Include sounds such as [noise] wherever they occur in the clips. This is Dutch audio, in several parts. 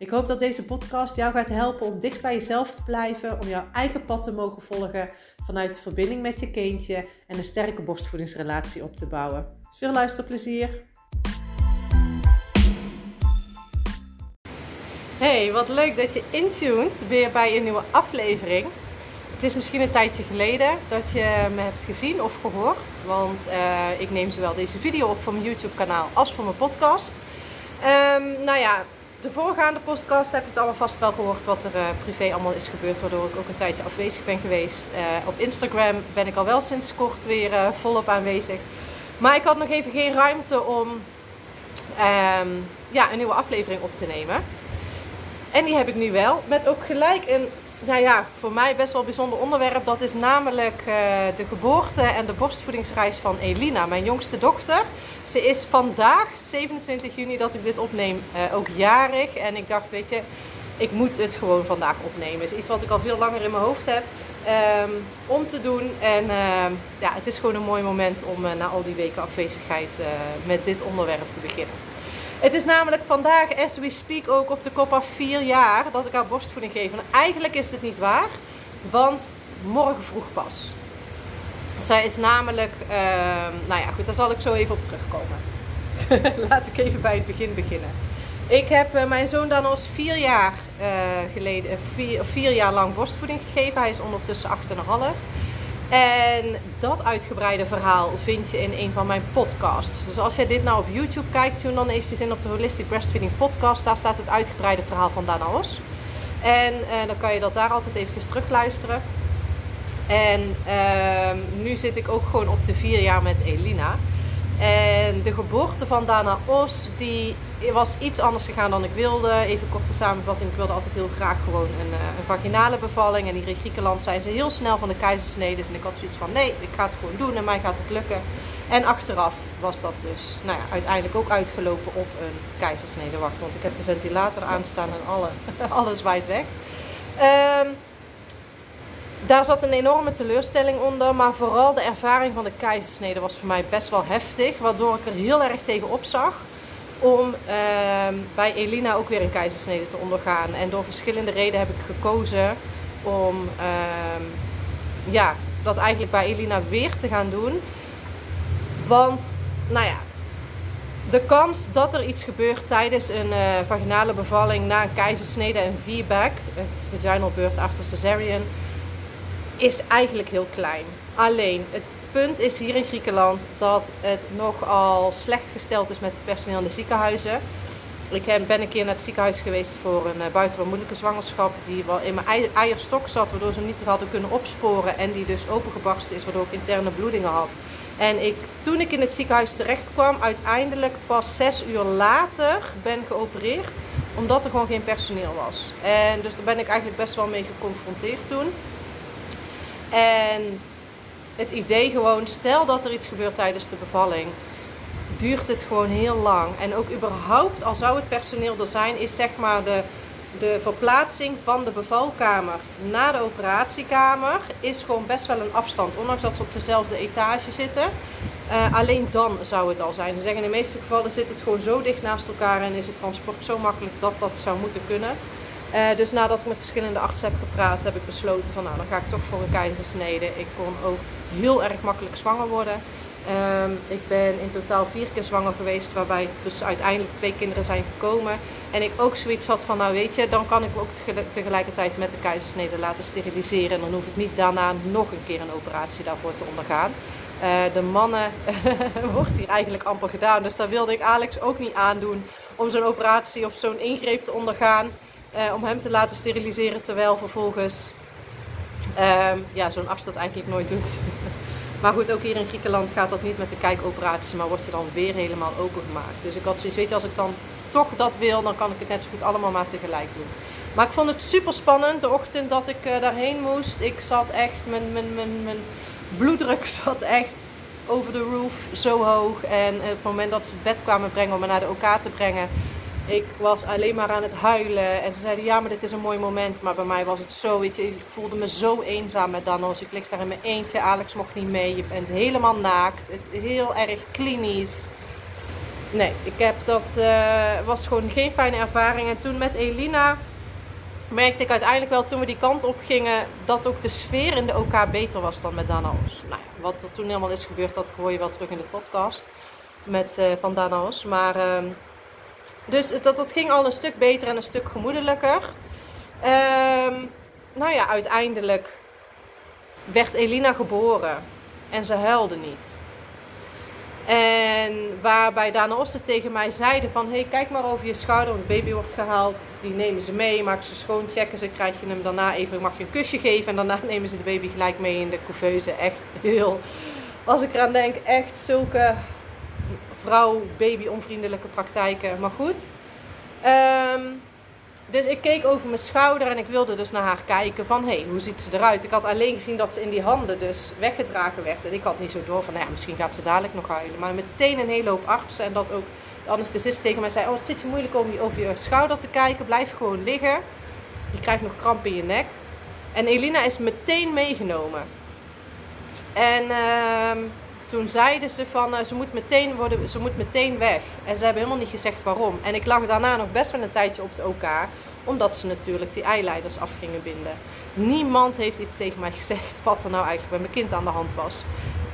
Ik hoop dat deze podcast jou gaat helpen om dicht bij jezelf te blijven, om jouw eigen pad te mogen volgen vanuit de verbinding met je kindje en een sterke borstvoedingsrelatie op te bouwen. Veel luisterplezier! Hey, wat leuk dat je intuned weer bij een nieuwe aflevering. Het is misschien een tijdje geleden dat je me hebt gezien of gehoord, want uh, ik neem zowel deze video op voor mijn YouTube kanaal als voor mijn podcast. Um, nou ja, de voorgaande podcast heb je het allemaal vast wel gehoord wat er uh, privé allemaal is gebeurd, waardoor ik ook een tijdje afwezig ben geweest. Uh, op Instagram ben ik al wel sinds kort weer uh, volop aanwezig. Maar ik had nog even geen ruimte om um, ja, een nieuwe aflevering op te nemen. En die heb ik nu wel, met ook gelijk een nou ja, voor mij best wel een bijzonder onderwerp. Dat is namelijk uh, de geboorte en de borstvoedingsreis van Elina, mijn jongste dochter. Ze is vandaag, 27 juni, dat ik dit opneem, uh, ook jarig. En ik dacht, weet je, ik moet het gewoon vandaag opnemen. Is iets wat ik al veel langer in mijn hoofd heb um, om te doen. En uh, ja, het is gewoon een mooi moment om uh, na al die weken afwezigheid met dit onderwerp te beginnen. Het is namelijk vandaag, as we speak, ook op de kop af vier jaar dat ik haar borstvoeding geef. En eigenlijk is dit niet waar, want morgen vroeg pas. Zij is namelijk, uh, nou ja, goed, daar zal ik zo even op terugkomen. [laughs] Laat ik even bij het begin beginnen. Ik heb uh, mijn zoon Danos vier jaar uh, geleden, vier, vier jaar lang borstvoeding gegeven. Hij is ondertussen 8,5. En dat uitgebreide verhaal vind je in een van mijn podcasts. Dus als jij dit nou op YouTube kijkt, tune dan eventjes in op de Holistic Breastfeeding podcast. Daar staat het uitgebreide verhaal van Dana Os. En uh, dan kan je dat daar altijd eventjes terugluisteren. En uh, nu zit ik ook gewoon op de vier jaar met Elina. En de geboorte van Dana Os, die was iets anders gegaan dan ik wilde. Even korte samenvatting. Ik wilde altijd heel graag gewoon een, eh, een vaginale bevalling. En hier in Griekenland zijn ze heel snel van de keizersnede. En ik had zoiets van, nee, ik ga het gewoon doen en mij gaat het lukken. En achteraf was dat dus nou ja, uiteindelijk ook uitgelopen op een keizersnede. Want ik heb de ventilator aanstaan en alle, [laughs] alles waait weg. Um, daar zat een enorme teleurstelling onder, maar vooral de ervaring van de keizersnede was voor mij best wel heftig, waardoor ik er heel erg tegen opzag om uh, bij Elina ook weer een keizersnede te ondergaan. En door verschillende redenen heb ik gekozen om uh, ja, dat eigenlijk bij Elina weer te gaan doen. Want, nou ja, de kans dat er iets gebeurt tijdens een uh, vaginale bevalling na een keizersnede, VBAC, een vaginal birth after cesarean, is eigenlijk heel klein. Alleen het punt is hier in Griekenland dat het nogal slecht gesteld is met het personeel in de ziekenhuizen. Ik ben een keer naar het ziekenhuis geweest voor een buitengewoon moeilijke zwangerschap. Die wel in mijn eierstok zat, waardoor ze niet hadden kunnen opsporen. En die dus opengebarsten is, waardoor ik interne bloedingen had. En ik, toen ik in het ziekenhuis terecht kwam, uiteindelijk pas zes uur later ben geopereerd. Omdat er gewoon geen personeel was. En dus daar ben ik eigenlijk best wel mee geconfronteerd toen. En het idee gewoon, stel dat er iets gebeurt tijdens de bevalling, duurt het gewoon heel lang. En ook überhaupt, al zou het personeel er zijn, is zeg maar de, de verplaatsing van de bevalkamer naar de operatiekamer is gewoon best wel een afstand. Ondanks dat ze op dezelfde etage zitten. Uh, alleen dan zou het al zijn. Ze zeggen in de meeste gevallen zit het gewoon zo dicht naast elkaar en is het transport zo makkelijk dat dat zou moeten kunnen. Uh, dus nadat ik met verschillende artsen heb gepraat, heb ik besloten van nou, dan ga ik toch voor een keizersnede. Ik kon ook heel erg makkelijk zwanger worden. Um, ik ben in totaal vier keer zwanger geweest, waarbij dus uiteindelijk twee kinderen zijn gekomen. En ik ook zoiets had van, nou weet je, dan kan ik me ook tegelijkertijd met de keizersnede laten steriliseren. En dan hoef ik niet daarna nog een keer een operatie daarvoor te ondergaan. Uh, de mannen [laughs] wordt hier eigenlijk amper gedaan, dus daar wilde ik Alex ook niet aandoen om zo'n operatie of zo'n ingreep te ondergaan. Uh, om hem te laten steriliseren terwijl vervolgens uh, ja, zo'n dat eigenlijk nooit doet. [laughs] maar goed, ook hier in Griekenland gaat dat niet met de kijkoperatie, maar wordt je dan weer helemaal opengemaakt. Dus ik had zoiets, weet je, als ik dan toch dat wil, dan kan ik het net zo goed allemaal maar tegelijk doen. Maar ik vond het super spannend de ochtend dat ik uh, daarheen moest. Ik zat echt, mijn, mijn, mijn, mijn bloeddruk [laughs] zat echt over de roof zo hoog. En op het moment dat ze het bed kwamen brengen om me naar de OK te brengen, ik was alleen maar aan het huilen. En ze zeiden, ja, maar dit is een mooi moment. Maar bij mij was het zo, weet je, ik voelde me zo eenzaam met Danos. Ik lig daar in mijn eentje, Alex mocht niet mee. Je bent helemaal naakt. Het, heel erg klinisch. Nee, ik heb dat, uh, was gewoon geen fijne ervaring. En toen met Elina merkte ik uiteindelijk wel toen we die kant op gingen dat ook de sfeer in de OK beter was dan met Danaos. Nou, wat er toen helemaal is gebeurd, dat hoor je wel terug in de podcast met, uh, van Danaos. Maar uh, dus dat, dat ging al een stuk beter en een stuk gemoedelijker. Um, nou ja, uiteindelijk werd Elina geboren en ze huilde niet. En waarbij Dana Osten tegen mij zeiden van... hey, kijk maar over je schouder, want de baby wordt gehaald. Die nemen ze mee, maken ze schoon, checken ze. Krijg je hem daarna even, mag je een kusje geven. En daarna [laughs] nemen ze de baby gelijk mee in de couveuse. Echt heel... Als ik eraan denk, echt zulke vrouw-baby onvriendelijke praktijken. Maar goed. Um, dus ik keek over mijn schouder en ik wilde dus naar haar kijken van, hé, hey, hoe ziet ze eruit? Ik had alleen gezien dat ze in die handen dus weggedragen werd. En ik had niet zo door van, nou ja, misschien gaat ze dadelijk nog huilen. Maar meteen een hele hoop artsen en dat ook de anesthesist tegen mij zei, oh, het zit je moeilijk om over je schouder te kijken. Blijf gewoon liggen. Je krijgt nog kramp in je nek. En Elina is meteen meegenomen. En uh, toen zeiden ze van uh, ze, moet meteen worden, ze moet meteen weg. En ze hebben helemaal niet gezegd waarom. En ik lag daarna nog best wel een tijdje op het OK. Omdat ze natuurlijk die eileiders af gingen binden. Niemand heeft iets tegen mij gezegd [laughs] wat er nou eigenlijk bij mijn kind aan de hand was.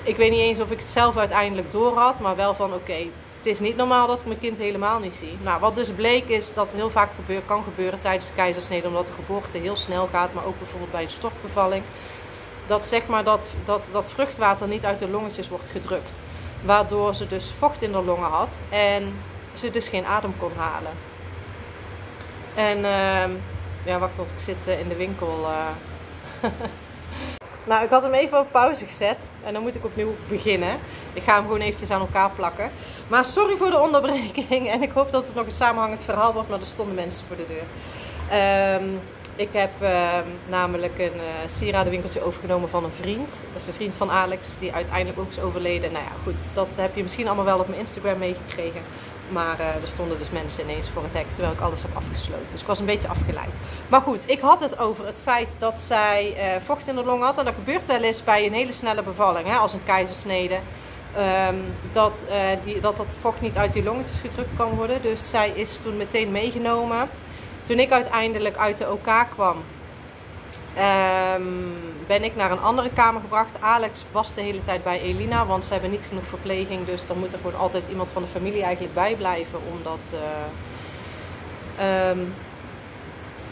Ik weet niet eens of ik het zelf uiteindelijk door had. Maar wel van oké, het is niet normaal dat ik mijn kind helemaal niet zie. Nou, wat dus bleek is dat heel vaak kan gebeuren tijdens de keizersnede. Omdat de geboorte heel snel gaat. Maar ook bijvoorbeeld bij een stortbevalling dat, zeg maar, dat, dat, dat vruchtwater niet uit de longetjes wordt gedrukt. Waardoor ze dus vocht in de longen had en ze dus geen adem kon halen. En uh, ja, wacht tot ik zit eh, in de winkel. Uh. [laughs] nou, ik had hem even op pauze gezet en dan moet ik opnieuw beginnen. Ik ga hem gewoon eventjes aan elkaar plakken. Maar sorry voor de onderbreking [laughs] en ik hoop dat het nog een samenhangend verhaal wordt, maar er stonden mensen voor de deur. Um, ik heb ehm, namelijk een uh, sieradenwinkeltje overgenomen van een vriend. Dat een vriend van Alex, die uiteindelijk ook is overleden. Nou ja, goed, dat heb je misschien allemaal wel op mijn Instagram meegekregen. Maar uh, er stonden dus mensen ineens voor het hek, terwijl ik alles heb afgesloten. Dus ik was een beetje afgeleid. Maar goed, ik had het over het feit dat zij uh, vocht in de long had. En dat gebeurt wel eens bij een hele snelle bevalling, hè, als een keizersnede. Um, dat, die, dat dat vocht niet uit die longetjes gedrukt kan worden. Dus zij is toen meteen meegenomen. Toen ik uiteindelijk uit de OK kwam, ehm, ben ik naar een andere kamer gebracht. Alex was de hele tijd bij Elina, want ze hebben niet genoeg verpleging. Dus dan moet er gewoon altijd iemand van de familie eigenlijk bij blijven. Omdat, uh,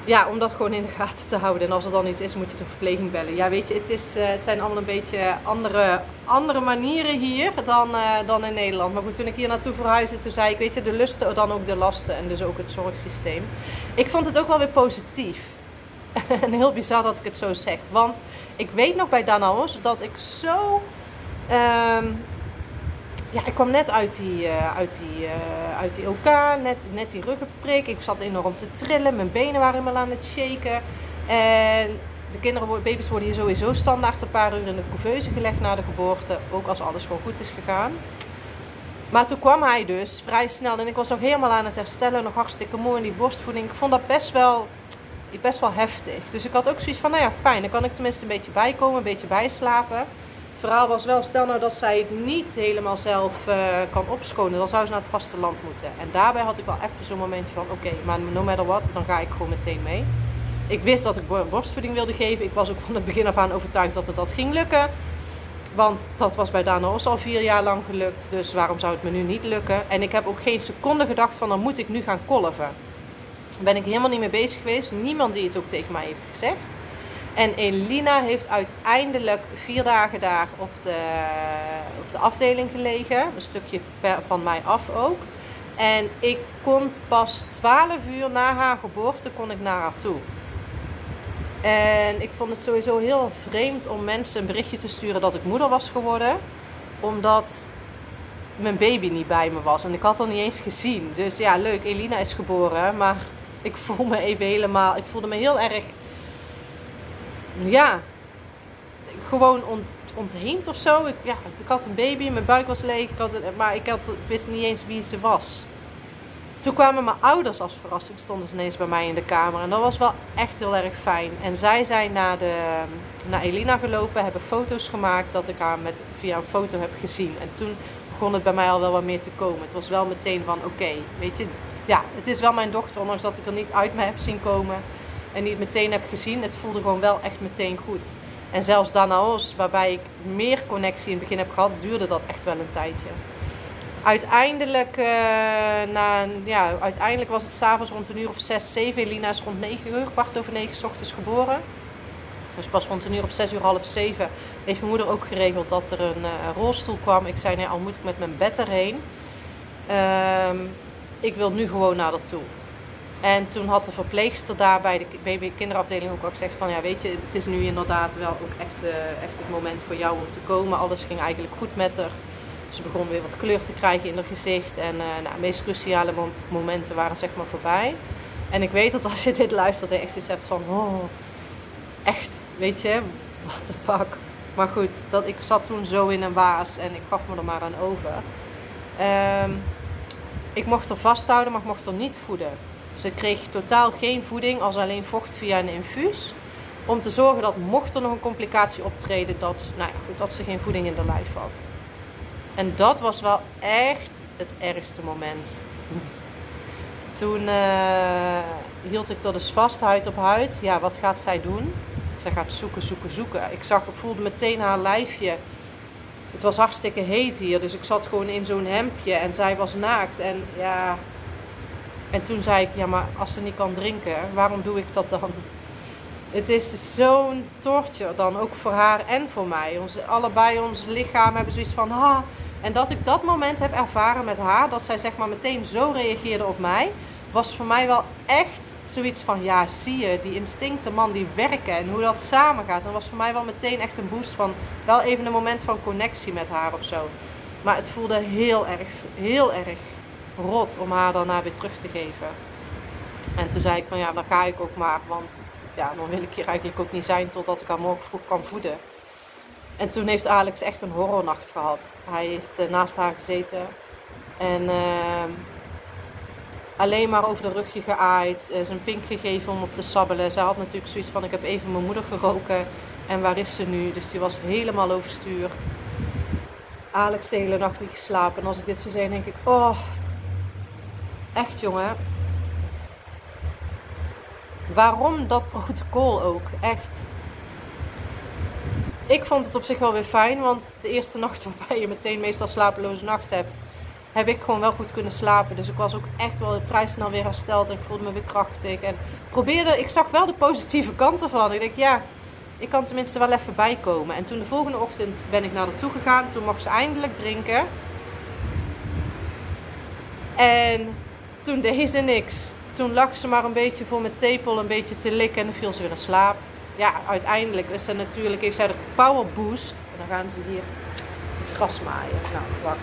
ja, om dat gewoon in de gaten te houden. En als er dan iets is, moet je de verpleging bellen. Ja, weet je, het, is, uh, het zijn allemaal een beetje andere, andere manieren hier dan, uh, dan in Nederland. Maar goed, toen ik hier naartoe verhuisde, toen zei ik, weet je, de lusten, dan ook de lasten. En dus ook het zorgsysteem. Ik vond het ook wel weer positief. [laughs] en heel bizar dat ik het zo zeg. Want ik weet nog bij Danaos dat ik zo... Um, ja, ik kwam net uit die, uh, uit die, uh, uit die OK, net, net die ruggenprik. Ik zat enorm te trillen, mijn benen waren helemaal aan het shaken. En de kinderen, baby's worden hier sowieso standaard een paar uur in de couveuse gelegd na de geboorte. Ook als alles gewoon goed is gegaan. Maar toen kwam hij dus vrij snel en ik was nog helemaal aan het herstellen, nog hartstikke mooi in die borstvoeding. Ik vond dat best wel, best wel heftig. Dus ik had ook zoiets van, nou ja, fijn, dan kan ik tenminste een beetje bijkomen, een beetje bijslapen. Het verhaal was wel, stel nou dat zij het niet helemaal zelf uh, kan opschonen, dan zou ze naar het vasteland moeten. En daarbij had ik wel even zo'n momentje van, oké, maar no matter what, dan ga ik gewoon meteen mee. Ik wist dat ik borstvoeding wilde geven. Ik was ook van het begin af aan overtuigd dat me dat ging lukken. Want dat was bij Dana al vier jaar lang gelukt. Dus waarom zou het me nu niet lukken? En ik heb ook geen seconde gedacht van dan moet ik nu gaan kolven. Daar ben ik helemaal niet mee bezig geweest. Niemand die het ook tegen mij heeft gezegd. En Elina heeft uiteindelijk vier dagen daar op de, op de afdeling gelegen. Een stukje van mij af ook. En ik kon pas 12 uur na haar geboorte kon ik naar haar toe. En ik vond het sowieso heel vreemd om mensen een berichtje te sturen dat ik moeder was geworden. Omdat mijn baby niet bij me was. En ik had haar niet eens gezien. Dus ja, leuk, Elina is geboren. Maar Ik voel me even helemaal, ik voelde me heel erg, ja, gewoon ont, ontheemd of zo. Ik, ja, ik had een baby, mijn buik was leeg, ik had, maar ik, had, wist niet eens wie ze was. Toen kwamen mijn ouders als verrassing, stonden ze ineens bij mij in de kamer. En dat was wel echt heel erg fijn. En zij zijn naar, de, naar Elina gelopen, hebben foto's gemaakt dat ik haar met, via een foto heb gezien. En toen begon het bij mij al wel wat meer te komen. Het was wel meteen van oké, weet je, ja, het is wel mijn dochter, ondanks dat ik er niet uit me heb zien komen en niet meteen heb gezien. Het voelde gewoon wel echt meteen goed. En zelfs Danaos, waarbij ik meer connectie in het begin heb gehad, duurde dat echt wel een tijdje. Uiteindelijk, uh, na, ja, uiteindelijk was het s'avonds rond een uur of 6, 7. Elina is rond 9 uur, kwart over 9 s ochtends geboren. Dus pas rond een uur of 6 uur, half 7 heeft mijn moeder ook geregeld dat er een uh, rolstoel kwam. Ik zei, nee, al moet ik met mijn bed erheen. Uh, ik wil nu gewoon naar dat toe. En toen had de verpleegster daar bij de baby kinderafdeling ook al gezegd van ja weet je, het is nu inderdaad wel ook echt, uh, echt het moment voor jou om te komen. Alles ging eigenlijk goed met haar. Ze begon weer wat kleur te krijgen in haar gezicht. En uh, nou, de meest cruciale momenten waren zeg maar voorbij. En ik weet dat als je dit luistert, je echt zoiets hebt van oh, echt, weet je, what the fuck. Maar goed, dat, ik zat toen zo in een waas en ik gaf me er maar aan over. Um, ik mocht er vasthouden, maar ik mocht er niet voeden. Ze kreeg totaal geen voeding als alleen vocht via een infuus. Om te zorgen dat mocht er nog een complicatie optreden, dat, nou ja, goed, dat ze geen voeding in de lijf had. En dat was wel echt het ergste moment. Toen uh, hield ik er dus vast, huid op huid. Ja, wat gaat zij doen? Zij gaat zoeken, zoeken, zoeken. Ik zag, voelde meteen haar lijfje. Het was hartstikke heet hier, dus ik zat gewoon in zo'n hemdje en zij was naakt. En ja, en toen zei ik, ja, maar als ze niet kan drinken, waarom doe ik dat dan? Het is zo'n torture dan, ook voor haar en voor mij. Onze, allebei ons lichaam hebben zoiets van, ha. En dat ik dat moment heb ervaren met haar, dat zij zeg maar meteen zo reageerde op mij, was voor mij wel echt zoiets van, ja, zie je, die instincten, man, die werken en hoe dat samen gaat. Dat was voor mij wel meteen echt een boost van, wel even een moment van connectie met haar of zo. Maar het voelde heel erg, heel erg rot om haar daarna weer terug te geven. En toen zei ik van ja, dan ga ik ook maar, want ja, dan wil ik hier eigenlijk ook niet zijn totdat ik haar morgen vroeg kan voeden. En toen heeft Alex echt een horrornacht gehad. Hij heeft uh, naast haar gezeten en uh, alleen maar over de rugje geaaid, uh, zijn pink gegeven om op te sabbelen. Zij had natuurlijk zoiets van ik heb even mijn moeder geroken en waar is ze nu? Dus die was helemaal overstuur. Alex de hele nacht niet geslapen. En als ik dit zo zeg, denk ik, oh, Echt jongen. Waarom dat protocol ook? Echt. Ik vond het op zich wel weer fijn, want de eerste nacht [laughs] waarbij je meteen meestal slapeloze nacht hebt, heb ik gewoon wel goed kunnen slapen. Dus ik was ook echt wel vrij snel weer hersteld en ik voelde me weer krachtig. En probeerde, ik zag wel de positieve [laughs] kanten van. Ik denk, ja, ik kan tenminste wel even bijkomen. En toen de volgende ochtend ben ik naar haar toe gegaan. Toen mocht ze eindelijk drinken. En toen deed ze niks. Toen lag ze maar een beetje voor mijn tepel een beetje te likken en dan viel ze weer in slaap. Ja, uiteindelijk is ze natuurlijk, heeft zij de power boost. En dan gaan ze hier het gras maaien. Nou, wacht.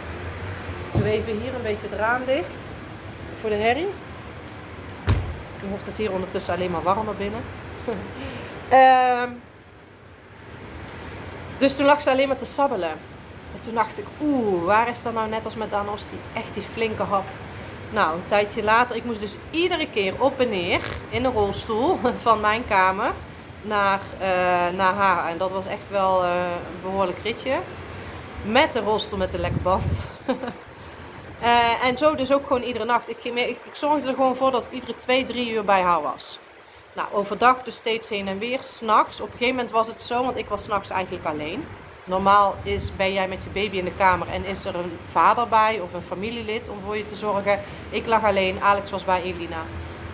Doe even hier een beetje het raam dicht. Voor de herrie. Dan wordt het hier ondertussen alleen maar warmer binnen. um, [laughs] dus toen lag ze alleen maar te sabbelen. En toen dacht ik, oeh, waar is dat nou net als met Danos die echt die flinke hap nou, een tijdje later, ik moest dus iedere keer op en neer in de rolstoel [laughs] van mijn kamer naar, uh, naar haar. En dat was echt wel uh, een behoorlijk ritje. Met de rolstoel met de lekband. uh, [laughs] en zo dus ook gewoon iedere nacht. Ik, ik, ik, zorgde er gewoon voor dat ik iedere twee, drie uur bij haar was. Nou, overdag dus steeds heen en weer. S'nachts, op een gegeven moment was het zo, want ik was s'nachts eigenlijk alleen. Normaal is, ben jij met je baby in de kamer en is er een vader bij of een familielid om voor je te zorgen. Ik lag alleen, Alex was bij Elina.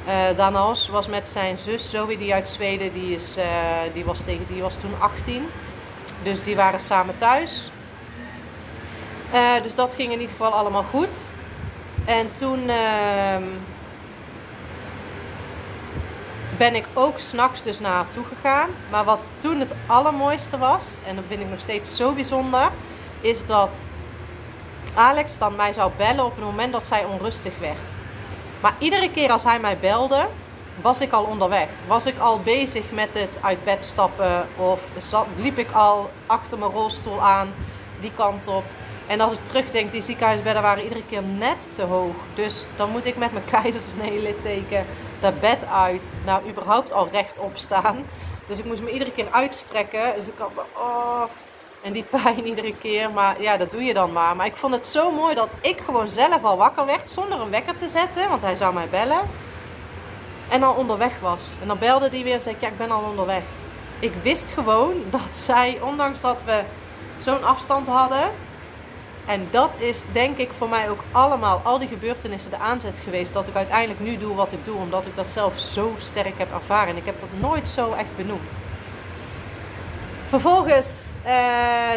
Uh, Danas was met zijn zus Zoe, die uit Zweden, die, is, uh, die, was tegen, die was toen 18. Dus die waren samen thuis. Uh, dus dat ging in ieder geval allemaal goed. En toen ehm, ben ik ook s'nachts dus naar haar toe gegaan. Maar wat toen het allermooiste was, en dat vind ik nog steeds zo bijzonder, is dat Alex dan mij zou bellen op het moment dat zij onrustig werd. Maar iedere keer als hij mij belde, was ik al onderweg. Was ik al bezig met het uit bed stappen of liep ik al achter mijn rolstoel aan die kant op. En als ik terugdenk, die ziekenhuisbedden waren iedere keer net te hoog. Dus dan moet ik met mijn [laughs] keizersnee-litteken dat bed uit. Nou, überhaupt al rechtop staan. Dus ik moest me iedere keer uitstrekken. Dus ik had, oh, en die pijn iedere keer. Maar ja, dat doe je dan maar. Maar ik vond het zo mooi dat ik gewoon zelf al wakker werd. Zonder een wekker te zetten. Want hij zou mij bellen. En al onderweg was. En dan belde die weer en zei ik, ja, ik ben al onderweg. Ik wist gewoon dat zij, ondanks dat we zo'n afstand hadden. En dat is denk ik voor mij ook allemaal, al die gebeurtenissen, de aanzet geweest dat ik uiteindelijk nu doe wat ik doe. Omdat ik dat zelf zo sterk heb ervaren. En ik heb dat nooit zo echt benoemd. Vervolgens uh,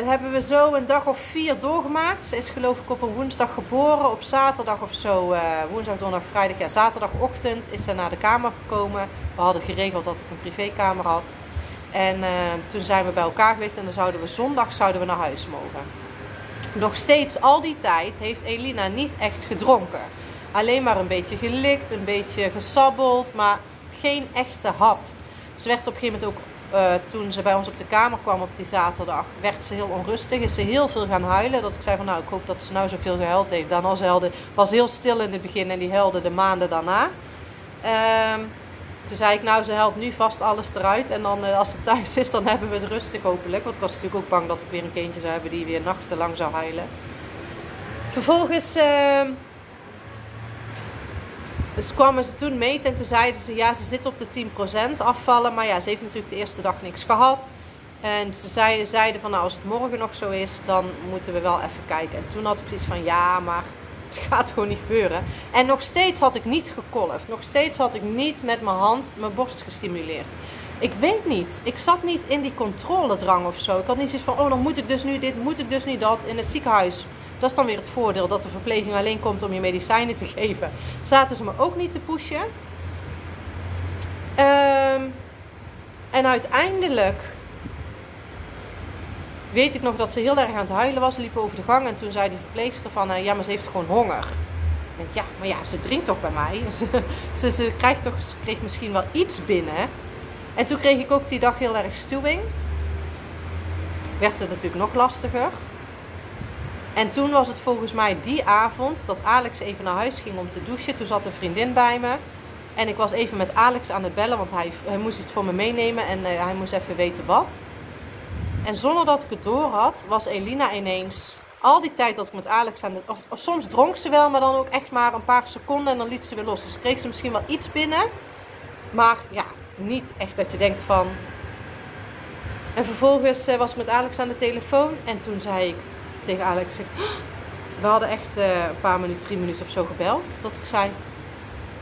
hebben we zo een dag of vier doorgemaakt. Ze is geloof ik op een woensdag geboren. Op zaterdag of zo, uh, woensdag, donderdag, vrijdag. Ja, zaterdagochtend is ze naar de kamer gekomen. We hadden geregeld dat ik een privékamer had. En uh, toen zijn we bij elkaar geweest en dan zouden we zondag zouden we naar huis mogen. Nog steeds al die tijd heeft Elina niet echt gedronken. Alleen maar een beetje gelikt, een beetje gesabbeld, maar geen echte hap. Ze werd op een gegeven moment ook uh, toen ze bij ons op de kamer kwam op die zaterdag, werd ze heel onrustig. Is ze heel veel gaan huilen. Dat ik zei van nou, ik hoop dat ze nou zoveel gehuild heeft. Daarna ze huilde, was heel stil in het begin en die huilde de maanden daarna. Uh, toen zei ik nou, ze helpt nu vast alles eruit. En dan uh, als ze thuis is, dan hebben we het rustig hopelijk. Want ik was natuurlijk ook bang dat ik weer een kindje zou hebben die weer nachtenlang zou huilen. Vervolgens ehm, dus kwamen ze toen meten en toen zeiden ze, ja, ze zit op de 10% afvallen. Maar ja, ze heeft natuurlijk de eerste dag niks gehad. En ze zeiden, zeiden van, nou, als het morgen nog zo is, dan moeten we wel even kijken. En toen had ik iets van, ja, maar het [laughs] gaat gewoon niet gebeuren. En nog steeds had ik niet gekolfd. Nog steeds had ik niet met mijn hand mijn borst gestimuleerd. Ik weet niet. Ik zat niet in die controledrang of zo. Ik had niet zoiets van, oh, dan moet ik dus nu dit, moet ik dus nu dat in het ziekenhuis dat is dan weer het voordeel dat de verpleging alleen komt om je medicijnen te [laughs] geven. Zaten ze me ook niet te pushen. Ehm, en uiteindelijk weet ik nog dat ze heel erg aan het huilen was. Liepen over de gang en toen zei die verpleegster van... Uh, ja, maar ze heeft gewoon honger. Ik ja, maar ja, ze drinkt toch bij mij? [laughs] ze, ze, krijgt toch, kreeg misschien wel iets binnen. En toen kreeg ik ook die dag heel erg stuwing. Werd het natuurlijk nog lastiger. En toen was het volgens mij die avond dat Alex even naar huis ging om te douchen. Toen zat een vriendin bij me. En ik was even met Alex aan het bellen, want hij, hij moest iets voor me meenemen en uh, hij moest even weten wat. En zonder dat ik het door had, was Elina ineens al die tijd dat ik met Alex aan de. Of, of, soms dronk ze wel, maar dan ook echt maar een paar seconden en dan liet ze weer los. Dus kreeg ze misschien wel iets binnen. Maar ja, niet echt dat je denkt van. En vervolgens uh, was ik met Alex aan de telefoon en toen zei ik: tegen Alex. we hadden echt uh, een paar minuten, drie minuten of zo gebeld. Dat ik zei,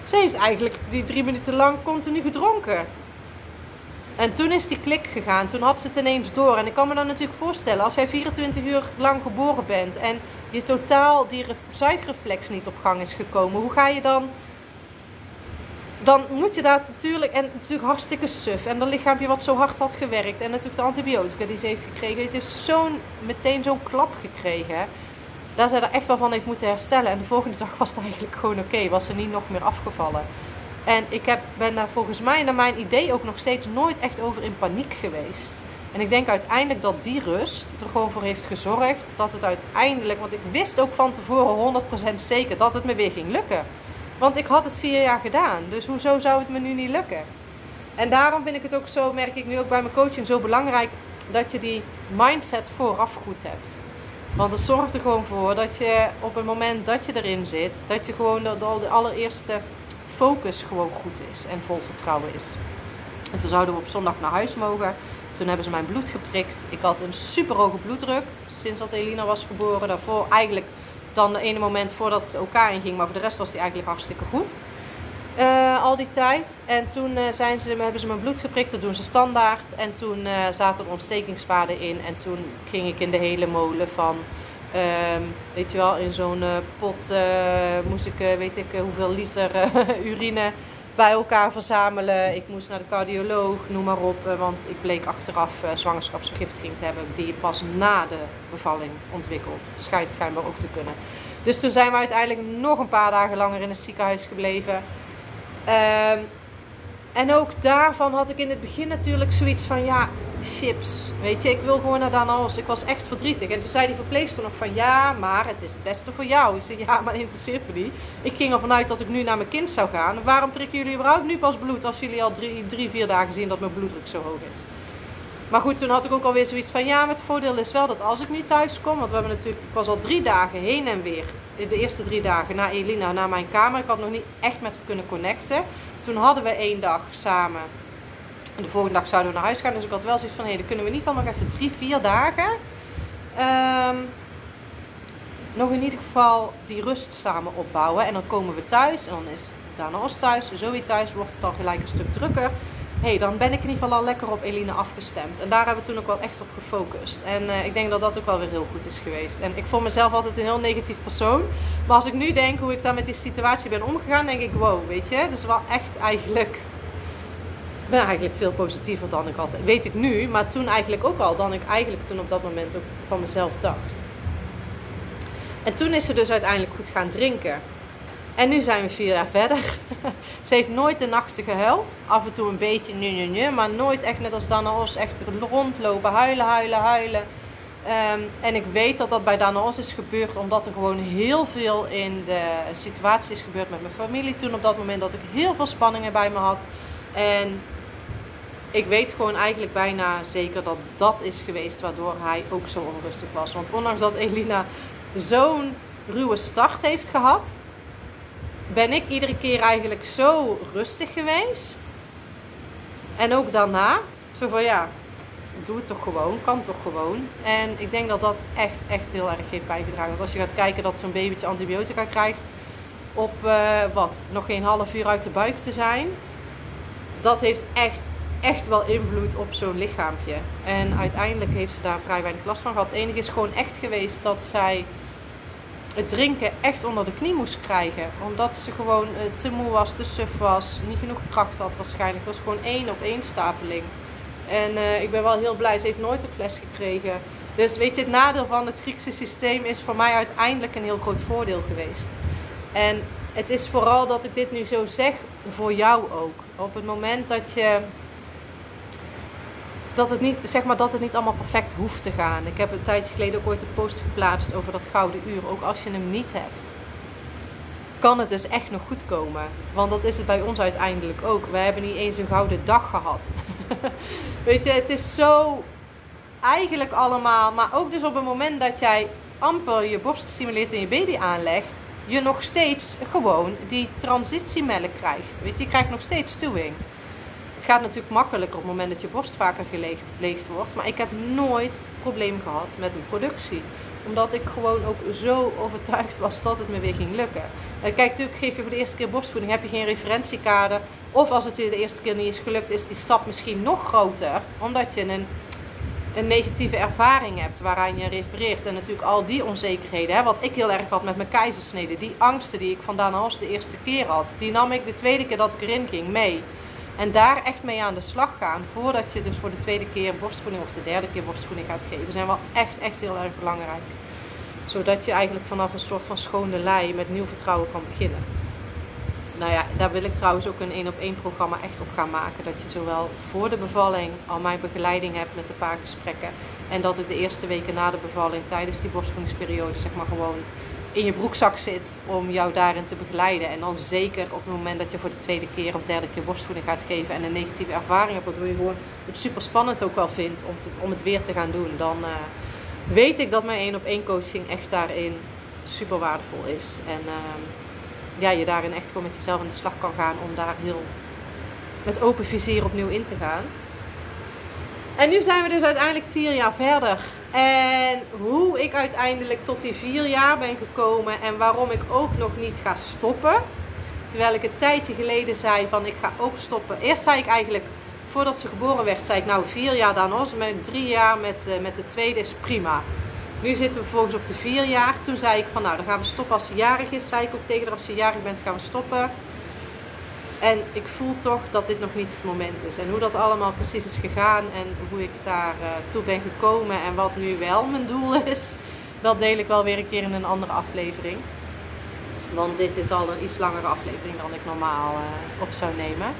ze heeft eigenlijk die drie minuten lang continu gedronken. En toen is die klik gegaan. Toen had ze het ineens door. En ik kan me dan natuurlijk voorstellen, als jij 24 uur lang geboren bent en je totaal die zuigreflex niet op gang is gekomen, hoe ga je dan dan moet je dat natuurlijk, en natuurlijk hartstikke suf. En dat lichaampje wat zo hard had gewerkt. En natuurlijk de antibiotica die ze heeft gekregen. Het heeft zo'n, meteen zo'n klap gekregen. Daar zij er echt wel van heeft moeten herstellen. En de volgende dag was het eigenlijk gewoon oké. was ze niet nog meer afgevallen. En ik heb, ben daar volgens mij, naar mijn idee, ook nog steeds nooit echt over in paniek geweest. En ik denk uiteindelijk dat die rust er gewoon voor heeft gezorgd dat het uiteindelijk, want ik wist ook van tevoren 100% zeker dat het me weer ging lukken. Want ik had het vier jaar gedaan. Dus hoezo zou het me nu niet lukken? En daarom vind ik het ook zo, merk ik nu ook bij mijn coaching, zo belangrijk dat je die mindset vooraf goed hebt. Want het zorgt er gewoon voor dat je op het moment dat je erin zit, dat je gewoon de, de allereerste focus gewoon goed is en vol vertrouwen is. En toen zouden we op zondag naar huis mogen. Toen hebben ze mijn bloed geprikt. Ik had een super hoge bloeddruk sinds dat Elina was geboren. Daarvoor eigenlijk dan de ene moment voordat ik elkaar in ging. Maar voor de rest was die eigenlijk hartstikke goed. Uh, al die tijd. En toen uh, zijn ze, hebben ze mijn bloed geprikt. Dat doen ze standaard. En toen uh, zaten er ontstekingswaarden in. En toen ging ik in de hele molen van... Ehm, weet je wel, in zo'n pot moest ik, weet ik hoeveel liter [laughs] urine bij elkaar verzamelen. Ik moest naar de cardioloog, noem maar op. Eh, want ik bleek achteraf zwangerschapsvergiftiging te hebben. Die pas na de bevalling ontwikkeld. Schijnt schijnbaar ook te kunnen. Dus toen zijn we uiteindelijk nog een paar dagen langer in het ziekenhuis gebleven. Ehm, En ook daarvan had ik in het begin natuurlijk zoiets van, ja, chips. Weet je, ik wil gewoon naar Danaos. Ik was echt verdrietig. En toen zei die verpleegster nog van, ja, maar het is het beste voor jou. Ik zei, ja, maar interesseert me niet. Ik ging ervan uit dat ik nu naar mijn kind zou gaan. Waarom prikken jullie überhaupt nu pas bloed als jullie al drie, drie vier dagen zien dat mijn bloeddruk zo hoog is? Maar goed, toen had ik ook alweer zoiets van, ja, maar het voordeel is wel dat als ik niet thuis kom, want we hebben natuurlijk, ik was al drie dagen heen en weer, de eerste drie dagen naar Elina, naar mijn kamer. Ik had nog niet echt met haar kunnen connecten. Toen hadden we één dag samen. En de volgende dag zouden we naar huis gaan. Dus ik had wel zoiets van, hé, dan kunnen we ieder geval nog even drie, vier dagen. Um, nog in ieder geval die rust samen opbouwen. En dan komen we thuis. En dan is Dana thuis, Zoe thuis. Wordt het dan gelijk een stuk drukker hey, dan ben ik in ieder geval al lekker op Eline afgestemd. En daar hebben we toen ook wel echt op gefocust. En uh, ik denk dat dat ook wel weer heel goed is geweest. En ik vond mezelf altijd een heel negatief persoon. Maar als ik nu denk hoe ik daar met die situatie ben omgegaan, denk ik, wow, weet je. Dus wel echt eigenlijk... Ben eigenlijk veel positiever dan ik had. Weet ik nu, maar toen eigenlijk ook al. Dan ik eigenlijk toen op dat moment ook van mezelf dacht. En toen is ze dus uiteindelijk goed gaan drinken. En nu zijn we vier jaar verder. [laughs] ze heeft nooit de nachten gehuild. Af en toe een beetje nu, nu, nu. Maar nooit echt net als Dana Os echt rondlopen, huilen, huilen, huilen. Um, en ik weet dat dat bij Dana Os is gebeurd omdat er gewoon heel veel in de situatie is gebeurd met mijn familie. Toen op dat moment dat ik heel veel spanningen bij me had. En ik weet gewoon eigenlijk bijna zeker dat dat is geweest waardoor hij ook zo onrustig was. Want ondanks dat Elina zo'n ruwe start heeft gehad, ben ik iedere keer eigenlijk zo rustig geweest. En ook daarna, zo van ja, doe het toch gewoon, kan toch gewoon. En ik denk dat dat echt, echt heel erg heeft bijgedragen. Want als je gaat kijken dat zo'n babytje antibiotica krijgt op uh, wat, nog geen half uur uit de buik te zijn. Dat heeft echt, echt wel invloed op zo'n lichaampje. En uiteindelijk heeft ze daar vrij weinig last van gehad. Het enige is gewoon echt geweest dat zij het drinken echt onder de knie moest krijgen. Omdat ze gewoon uh, te moe was, te suf was, niet genoeg kracht had waarschijnlijk. Het was gewoon één op één stapeling. En uh, ik ben wel heel blij, ze heeft nooit een fles gekregen. Dus weet je, het nadeel van het Griekse systeem is voor mij uiteindelijk een heel groot voordeel geweest. En het is vooral dat ik dit nu zo zeg voor jou ook. Op het moment dat je dat het, niet, zeg maar, dat het niet allemaal perfect hoeft te gaan. Ik heb een tijdje geleden ook ooit een post geplaatst over dat gouden uur. Ook als je hem niet hebt, kan het dus echt nog goed komen. Want dat is het bij ons uiteindelijk ook. We hebben niet eens een gouden dag gehad. [laughs] Weet je, het is zo eigenlijk allemaal. Maar ook dus op het moment dat jij amper je borst stimuleert en je baby aanlegt, je nog steeds gewoon die transitiemelk krijgt. Weet je, je krijgt nog steeds stuwing. Het gaat natuurlijk makkelijker op het moment dat je borst vaker geleegd wordt. Maar ik heb nooit probleem gehad met mijn productie. Omdat ik gewoon ook zo overtuigd was dat het me weer ging lukken. Kijk, natuurlijk geef je voor de eerste keer borstvoeding, heb je geen referentiekader. Of als het je de eerste keer niet is gelukt, is die stap misschien nog groter. Omdat je een, een negatieve ervaring hebt waaraan je refereert. En natuurlijk al die onzekerheden. Hè, wat ik heel erg had met mijn keizersnede. Die angsten die ik vandaan als de eerste keer had. Die nam ik de tweede keer dat ik erin ging mee. En daar echt mee aan de slag gaan. Voordat je dus voor de tweede keer borstvoeding of de derde keer borstvoeding gaat geven. Zijn wel echt, echt heel erg belangrijk. Zodat je eigenlijk vanaf een soort van schone lei met nieuw vertrouwen kan beginnen. Nou ja, daar wil ik trouwens ook een één op één programma echt op gaan maken. Dat je zowel voor de bevalling al mijn begeleiding hebt met een paar gesprekken. En dat ik de eerste weken na de bevalling tijdens die borstvoedingsperiode zeg maar gewoon in je broekzak zit om jou daarin te begeleiden. En dan zeker op het moment dat je voor de tweede keer of derde keer borstvoeding gaat geven en een negatieve ervaring hebt, waardoor je gewoon het super spannend ook wel vindt om, om het weer te gaan doen, dan uh, weet ik dat mijn één op één coaching echt daarin super waardevol is. En uh, ja, je daarin echt gewoon met jezelf aan de slag kan gaan om daar heel met open vizier opnieuw in te gaan. En nu zijn we dus uiteindelijk vier jaar verder. En hoe ik uiteindelijk tot die vier jaar ben gekomen en waarom ik ook nog niet ga stoppen. Terwijl ik een tijdje geleden zei van ik ga ook stoppen. Eerst zei ik eigenlijk, voordat ze geboren werd, zei ik nou vier jaar dan als met drie jaar met, uh, met de tweede is prima. Nu zitten we vervolgens op de vier jaar. Toen zei ik van nou dan gaan we stoppen als ze jarig is. Zei ik ook tegen haar als je jarig bent gaan we stoppen. En ik voel toch dat dit nog niet het moment is. En hoe dat allemaal precies is gegaan en hoe ik daar uh, toe ben gekomen en wat nu wel mijn doel [laughs] is, dat deel ik wel weer een keer in een andere aflevering. Want dit is al een iets langere aflevering dan ik normaal uh, op zou nemen.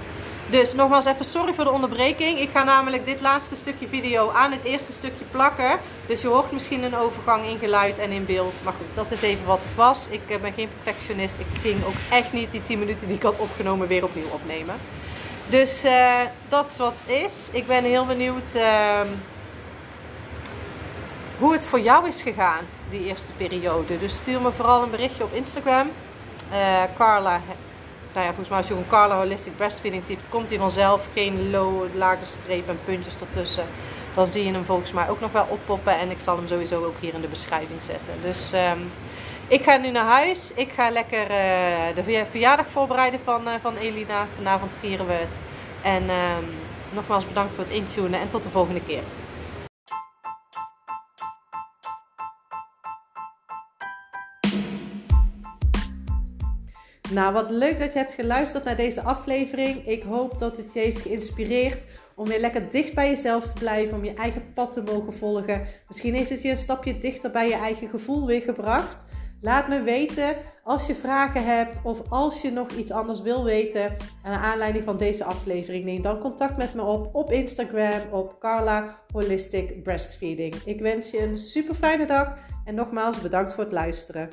Dus nogmaals even sorry voor de onderbreking. Ik ga namelijk dit laatste stukje video aan het eerste stukje plakken. Dus je hoort misschien een overgang in geluid en in beeld. Maar goed, dat is even wat het was. Ik eh, ben geen perfectionist. Ik ging ook echt niet die 10 minuten die ik had opgenomen weer opnieuw opnemen. Dus uh, dat is wat het is. Ik ben heel benieuwd uh, hoe het voor jou is gegaan, die eerste periode. Dus stuur me vooral een berichtje op Instagram. Uh, Carla nou ja, volgens mij als je gewoon Carla Holistic Breastfeeding typt, komt hij vanzelf. Geen low, lage streep en puntjes ertussen. Dan zie je hem volgens mij ook nog wel oppoppen. En ik zal hem sowieso ook hier in de beschrijving zetten. Dus um, ik ga nu naar huis. Ik ga lekker uh, de verjaardag voorbereiden van, uh, van Elina. Vanavond vieren we het. En um, nogmaals bedankt voor het intunen en tot de volgende keer. Nou, wat leuk dat je hebt geluisterd naar deze aflevering. Ik hoop dat het je heeft geïnspireerd om weer lekker dicht bij jezelf te blijven, om je eigen pad te mogen volgen. Misschien heeft het je een stapje dichter bij je eigen gevoel weer gebracht. Laat me weten als je vragen hebt of als je nog iets anders wil weten aan aanleiding van deze aflevering. Neem dan contact met me op op Instagram op Carla Holistic Breastfeeding. Ik wens je een super fijne dag en nogmaals bedankt voor het luisteren.